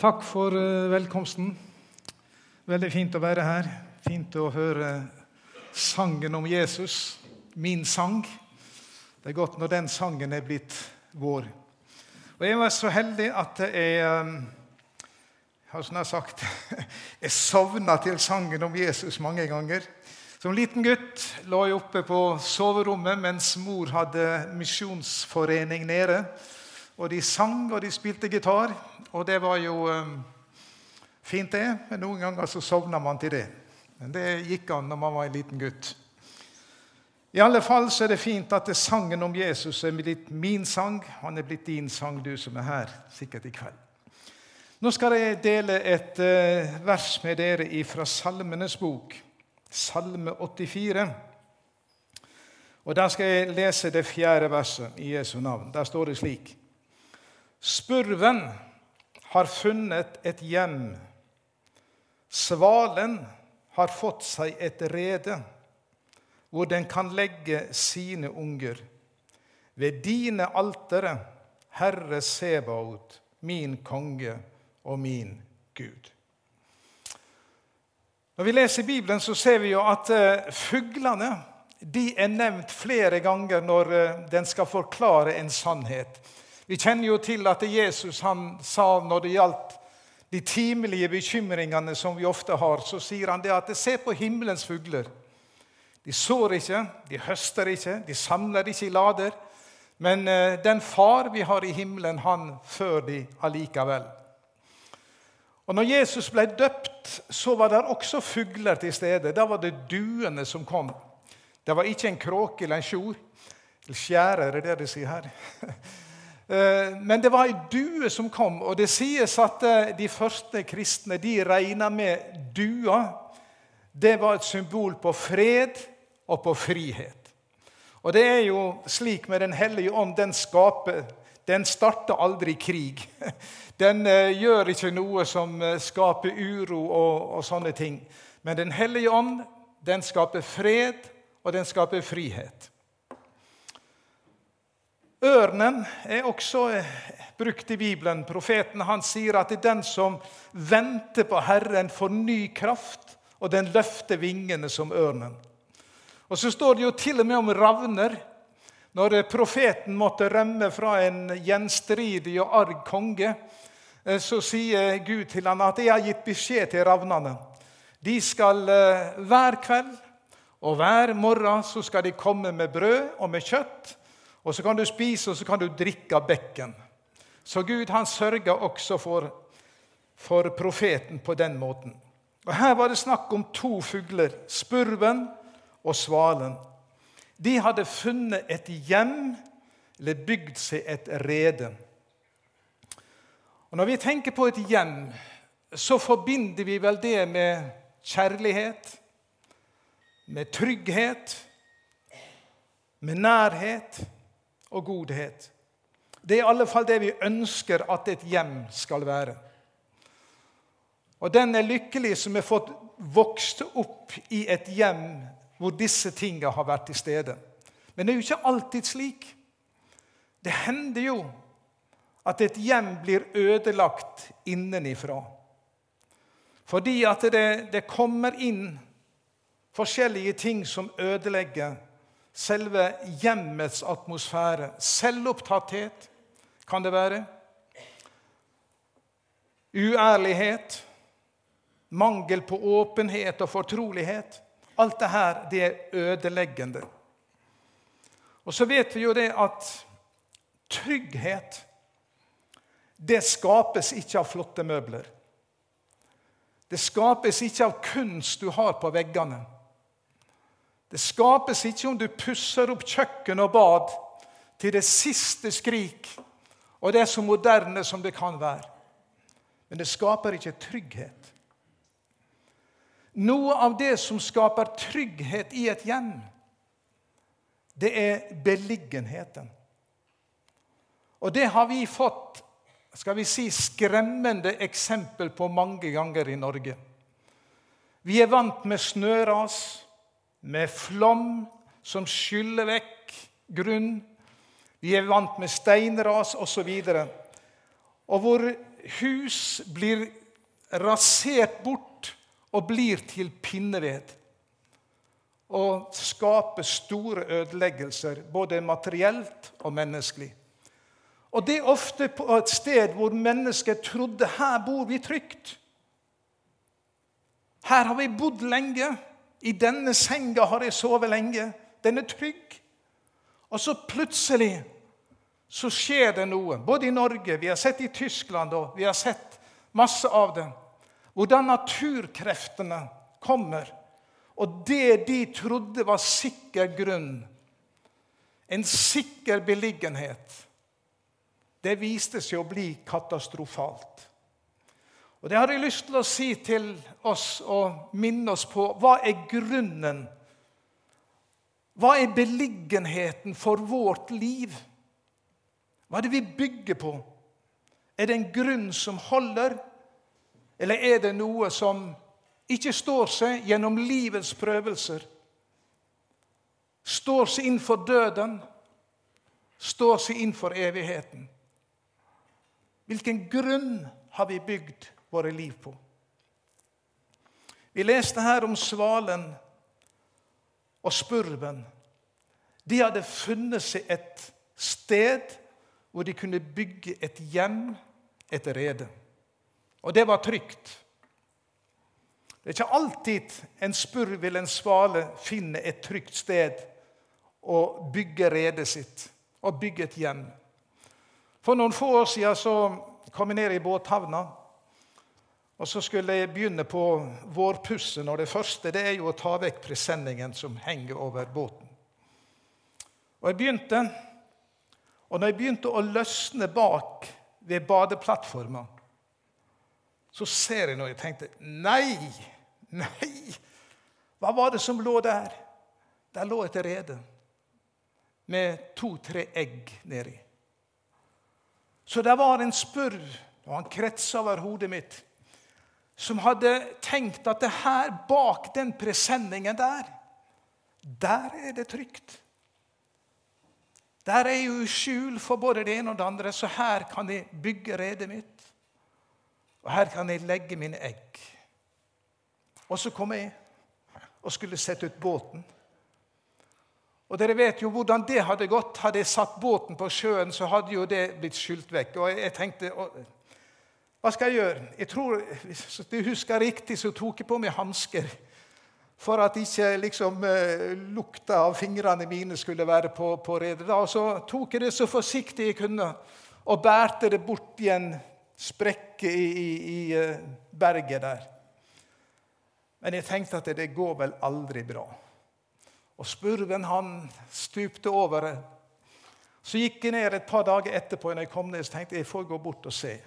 Takk for eh, velkomsten. Veldig fint å være her. Fint å høre sangen om Jesus, min sang. Det er godt når den sangen er blitt vår. Og Jeg var så heldig at jeg Jeg har sånn sagt, jeg sovna til sangen om Jesus mange ganger. Som liten gutt lå jeg oppe på soverommet mens mor hadde misjonsforening nede. Og de sang, og de spilte gitar. Og det var jo um, fint, det. Men noen ganger så sovna man til det. Men det gikk an når man var en liten gutt. I alle fall så er det fint at det sangen om Jesus er blitt min sang. Han er blitt din sang, du som er her sikkert i kveld. Nå skal jeg dele et uh, vers med dere fra Salmenes bok, Salme 84. Og Der skal jeg lese det fjerde verset i Jesu navn. Der står det slik.: Spurven har funnet et hjem. Svalen har fått seg et rede hvor den kan legge sine unger. Ved dine altere, Herre Sebaot, min konge og min Gud. Når vi leser Bibelen, så ser vi jo at uh, fuglene de er nevnt flere ganger når uh, den skal forklare en sannhet. Vi kjenner jo til at Jesus han sa når det gjaldt de timelige bekymringene som vi ofte har, så sier han det at se på himmelens fugler. De sår ikke, de høster ikke, de samler ikke i lader. Men eh, den far vi har i himmelen, han før de allikevel. Og når Jesus ble døpt, så var det også fugler til stede. Da var det duene som kom. Det var ikke en kråke eller en sjor. Eller skjærer, er det det de sier her? Eh, men det var ei due som kom, og det sies at eh, de første kristne de regna med dua. Det var et symbol på fred og på frihet. Og det er jo slik med Den hellige ånd. Den skaper Den starter aldri krig. Den eh, gjør ikke noe som skaper uro og, og sånne ting. Men Den hellige ånd den skaper fred, og den skaper frihet. Ørnen er også brukt i Bibelen. Profeten han sier at det er den som venter på Herren, får ny kraft, og den løfter vingene som ørnen. Og Så står det jo til og med om ravner. Når profeten måtte rømme fra en gjenstridig og arg konge, eh, så sier Gud til ham at 'jeg har gitt beskjed til ravnene'. De skal eh, hver kveld og hver morgen så skal de komme med brød og med kjøtt og så kan du spise, og så kan du drikke av bekken. Så Gud han sørga også for, for profeten på den måten. Og Her var det snakk om to fugler, spurven og svalen. De hadde funnet et hjem, eller bygd seg et rede. Og Når vi tenker på et hjem, så forbinder vi vel det med kjærlighet, med trygghet, med nærhet og godhet. Det er i alle fall det vi ønsker at et hjem skal være. Og den er lykkelig som har fått vokst opp i et hjem hvor disse tingene har vært til stede. Men det er jo ikke alltid slik. Det hender jo at et hjem blir ødelagt innenifra. Fordi at det, det kommer inn forskjellige ting som ødelegger selve hjemmets atmosfære. Selvopptatthet kan det være. Uærlighet. Mangel på åpenhet og fortrolighet. Alt dette det er ødeleggende. Og så vet vi jo det at trygghet det skapes ikke av flotte møbler. Det skapes ikke av kunst du har på veggene. Det skapes ikke om du pusser opp kjøkken og bad til det siste skrik, og det er så moderne som det kan være. Men det skaper ikke trygghet. Noe av det som skaper trygghet i et hjem, det er beliggenheten. Og det har vi fått skal vi si, skremmende eksempel på mange ganger i Norge. Vi er vant med snøras med flom som skyller vekk grunn. Vi er vant med steinras osv. Og, og hvor hus blir rasert bort og blir til pinneved. Og skaper store ødeleggelser, både materielt og menneskelig. Og det er ofte på et sted hvor mennesker trodde her bor vi trygt. Her har vi bodd lenge. I denne senga har jeg sovet lenge. Den er trygg. Og så plutselig så skjer det noe, både i Norge, vi har sett i Tyskland og vi har sett masse av det, hvordan naturkreftene kommer. Og det de trodde var sikker grunn, en sikker beliggenhet, det viste seg å bli katastrofalt. Og Det har jeg lyst til å si til oss og minne oss på. Hva er grunnen? Hva er beliggenheten for vårt liv? Hva er det vi bygger på? Er det en grunn som holder, eller er det noe som ikke står seg gjennom livets prøvelser? Står seg innenfor døden, står seg innenfor evigheten. Hvilken grunn har vi bygd våre liv på? Vi leste her om svalen og spurven. De hadde funnet seg et sted hvor de kunne bygge et hjem, et rede. Og det var trygt. Det er ikke alltid en spurv eller en svale finner et trygt sted å bygge redet sitt og bygge et hjem. For noen få år siden så kom jeg ned i båthavna. Og så skulle jeg begynne på vårpussen. Og det første det er jo å ta vekk presenningen som henger over båten. Og jeg begynte, og når jeg begynte å løsne bak ved badeplattforma, så ser jeg noe. Jeg tenkte nei, nei. Hva var det som lå der? Der lå et rede med to-tre egg nedi. Så det var en spurv, og han kretsa over hodet mitt, som hadde tenkt at det her bak den presenningen der, der er det trygt. Der er jo skjul for både det ene og det andre, så her kan jeg bygge redet mitt. Og her kan jeg legge mine egg. Og så kom jeg og skulle sette ut båten. Og Dere vet jo hvordan det hadde gått. Hadde jeg satt båten på sjøen, så hadde jo det blitt skylt vekk. Og jeg tenkte Hva skal jeg gjøre? Jeg tror, Hvis du husker riktig, så tok jeg på meg hansker for at ikke liksom, eh, lukta av fingrene mine skulle være på, på redet. Og så tok jeg det så forsiktig jeg kunne, og bærte det bort i en sprekke i, i, i eh, berget der. Men jeg tenkte at det går vel aldri bra. Og spurven han stupte over. Så gikk jeg ned et par dager etterpå, når jeg kom ned, så tenkte jeg jeg får gå bort og se.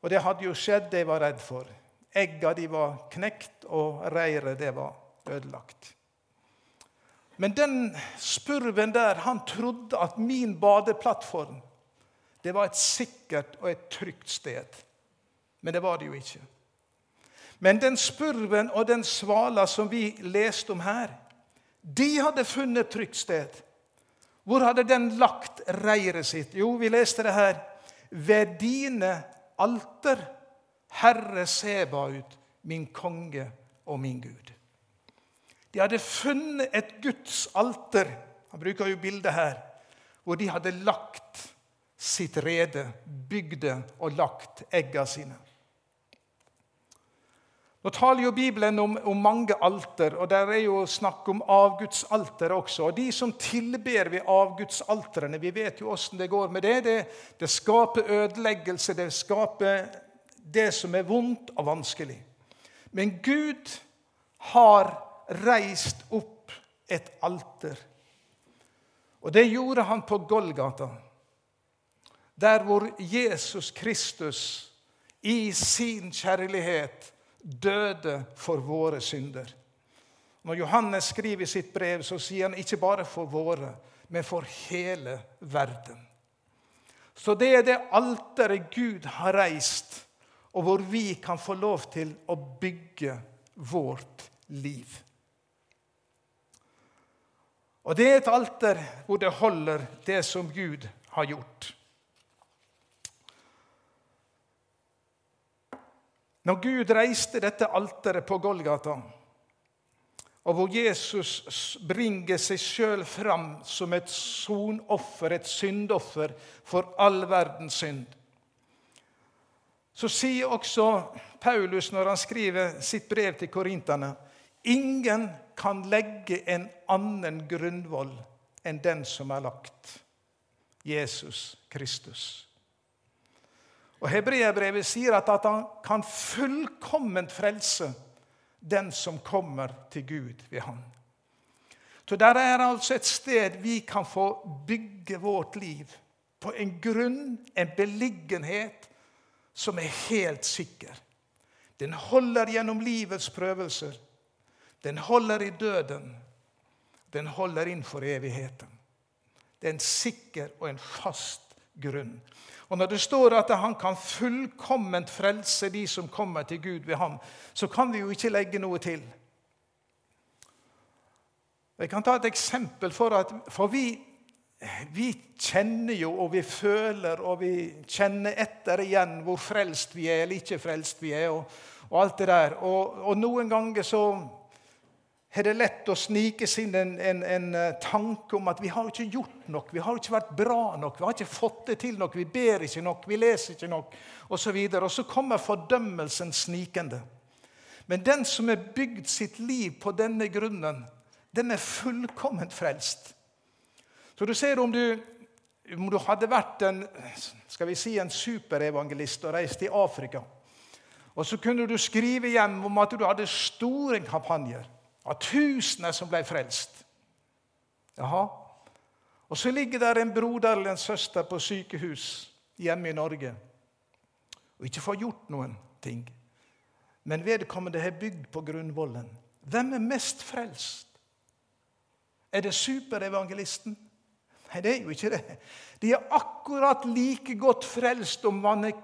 Og det hadde jo skjedd det jeg var redd for. Egga de var knekt, og reiret det var ødelagt. Men den spurven der, han trodde at min badeplattform det var et sikkert og et trygt sted. Men det var det jo ikke. Men den spurven og den svala som vi leste om her, de hadde funnet et trygt sted. Hvor hadde den lagt reiret sitt? Jo, vi leste det her. Ved dine alter, Herre Sebaut, min konge og min Gud. De hadde funnet et Guds alter, han bruker jo bildet her, hvor de hadde lagt sitt rede, bygde og lagt egga sine. Nå taler jo Bibelen om, om, mange alter, og der er jo snakk om avgudsalter også. Og De som tilber ved avgudsalterene, vi vet jo åssen det går med det. det. Det skaper ødeleggelse, det skaper det som er vondt og vanskelig. Men Gud har reist opp et alter. Og det gjorde han på Golgata, der hvor Jesus Kristus i sin kjærlighet døde for våre synder. Når Johannes skriver i sitt brev, så sier han ikke bare for våre, men for hele verden. Så det er det alteret Gud har reist, og hvor vi kan få lov til å bygge vårt liv. Og det er et alter hvor det holder det som Gud har gjort. Når Gud reiste dette alteret på Golgata, og hvor Jesus bringer seg sjøl fram som et sonoffer, et syndoffer for all verdens synd, så sier også Paulus når han skriver sitt brev til korinterne ingen kan legge en annen grunnvoll enn den som er lagt Jesus Kristus. Og Hebreabrevet sier at, at han kan fullkomment frelse den som kommer til Gud ved ham. Så der er altså et sted vi kan få bygge vårt liv. På en grunn, en beliggenhet, som er helt sikker. Den holder gjennom livets prøvelser. Den holder i døden. Den holder innenfor evigheten. Det er en sikker og en fast grunn. Og Når det står at han kan fullkomment frelse de som kommer til Gud ved ham, så kan vi jo ikke legge noe til. Jeg kan ta et eksempel for at For vi, vi kjenner jo, og vi føler, og vi kjenner etter igjen hvor frelst vi er eller ikke frelst vi er, og, og alt det der. Og, og noen ganger så er det lett å snike seg inn en, en, en, eh, tanke om at vi har ikke gjort nok, vi har ikke vært bra nok, vi har ikke fått det til nok, vi ber ikke nok, vi leser ikke nok, osv. Og, så og så kommer fordømmelsen snikende. Men den som har bygd sitt liv på denne grunnen, den er fullkomment frelst. Så du ser om du, om du hadde vært en, skal vi si, en superevangelist og reist i Afrika, og så kunne du skrive hjem om at du hadde store kampanjer av tusener som ble frelst. Jaha. Og så ligger der en broder eller en søster på sykehus hjemme i Norge og ikke får gjort noen ting. Men vedkommende har bygd på grunnvollen. Hvem er mest frelst? Er det superevangelisten? Nei, det er jo ikke det. De er akkurat like godt frelst om man er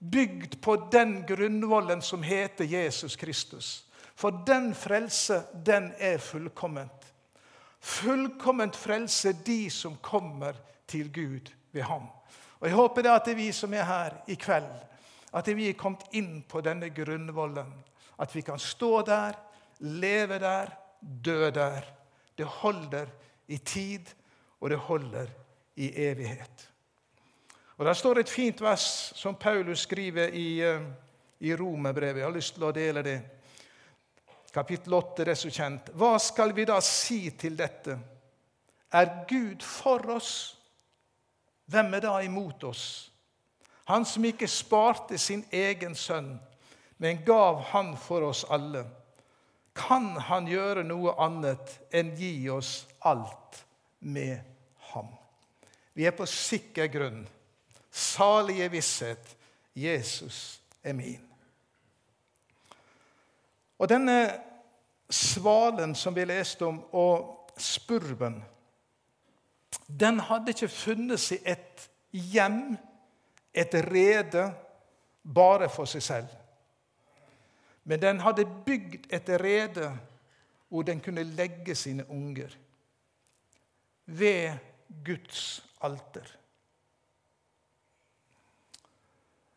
bygd på den grunnvollen som heter Jesus Kristus. For den frelse, den er fullkomment. Fullkomment frelse de som kommer til Gud ved ham. Og Jeg håper det at det er vi som er her i kveld, at vi er kommet inn på denne grunnvollen. At vi kan stå der, leve der, dø der. Det holder i tid, og det holder i evighet. Og Der står et fint vers som Paulus skriver i, eh, i Romerbrevet. Jeg har lyst til å dele det kapittel 8, det er så kjent. Hva skal vi da si til dette? Er Gud for oss? Hvem er da imot oss? Han som ikke sparte sin egen sønn, men gav han for oss alle. Kan han gjøre noe annet enn gi oss alt med ham? Vi er på sikker grunn. Salige visshet. Jesus er min. Og denne svalen som vi leste om, og spurven, den hadde ikke funnet seg et hjem, et rede, bare for seg selv. Men den hadde bygd et rede hvor den kunne legge sine unger. Ved Guds alter.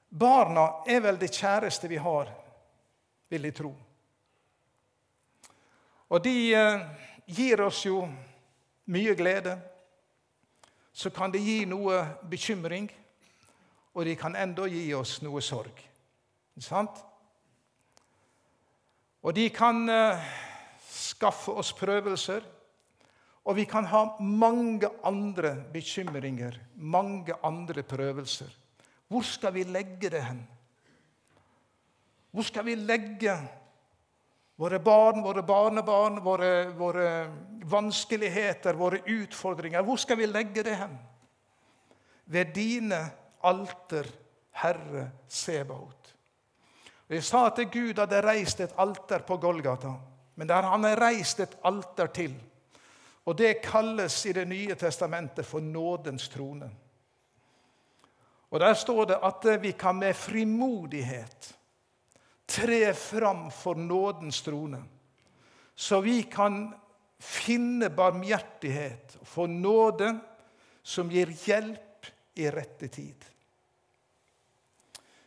Barna er vel det kjæreste vi har, vil jeg tro. Og de eh, gir oss jo mye glede. Så kan de gi noe bekymring, og de kan enda gi oss noe sorg. Ikke sant? Og de kan eh, skaffe oss prøvelser. Og vi kan ha mange andre bekymringer, mange andre prøvelser. Hvor skal vi legge det hen? Hvor skal vi legge Våre barn, våre barnebarn, våre, våre vanskeligheter, våre utfordringer. Hvor skal vi legge det hen? Ved dine alter, Herre Sebaot. Jeg sa at Gud hadde reist et alter på Golgata, men der han har reist et alter til. Og det kalles i Det nye testamentet for nådens trone. Og Der står det at vi kan med frimodighet tre fram for nådens trone, så vi kan finne barmhjertighet og få nåde som gir hjelp i rette tid.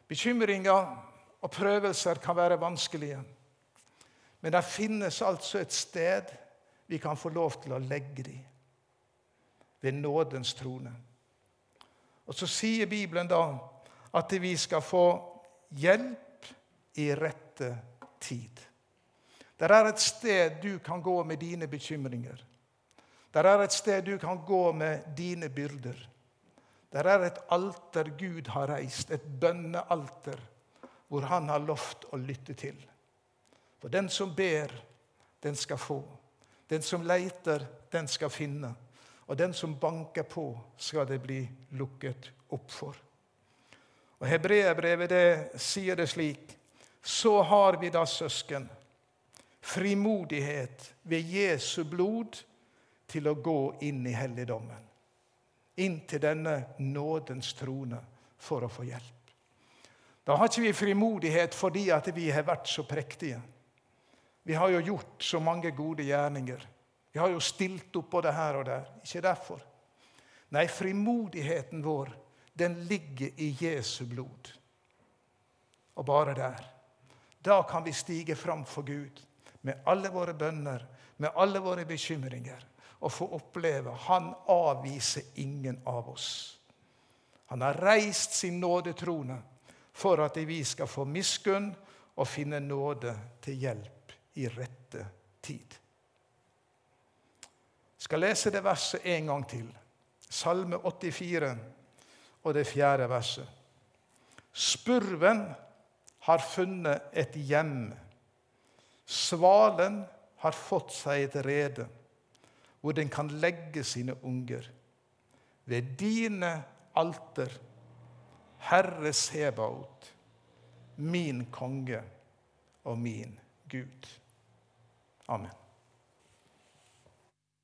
Bekymringer og prøvelser kan være vanskelige. Men det finnes altså et sted vi kan få lov til å legge dem. Ved nådens trone. Og så sier Bibelen da at vi skal få hjelp i rette tid. Det er et sted du kan gå med dine bekymringer. Det er et sted du kan gå med dine byrder. Det er et alter Gud har reist, et bønnealter, hvor Han har lovt å lytte til. For den som ber, den skal få. Den som leiter, den skal finne. Og den som banker på, skal det bli lukket opp for. Og Hebreerbrevet sier det slik Så har vi da, søsken, frimodighet ved Jesu blod til å gå inn i helligdommen. Inn til denne nådens trone for å få hjelp. Da har ikke vi frimodighet fordi at vi har vært så prektige. Vi har jo gjort så mange gode gjerninger. Vi har jo stilt opp både her og der. Ikke derfor. Nei, frimodigheten vår, den ligger i Jesu blod. Og bare der. Da kan vi stige fram for Gud med alle våre bønner, med alle våre bekymringer og få oppleve han avviser ingen av oss. Han har reist sin nådetrone for at vi skal få miskunn og finne nåde til hjelp i rette tid. Jeg skal lese det verset en gang til. Salme 84 og det fjerde verset. Spurven har funnet et hjem. Svalen har fått seg et rede hvor den kan legge sine unger. Ved dine alter, Herre Sebaot, min konge og min Gud. Amen.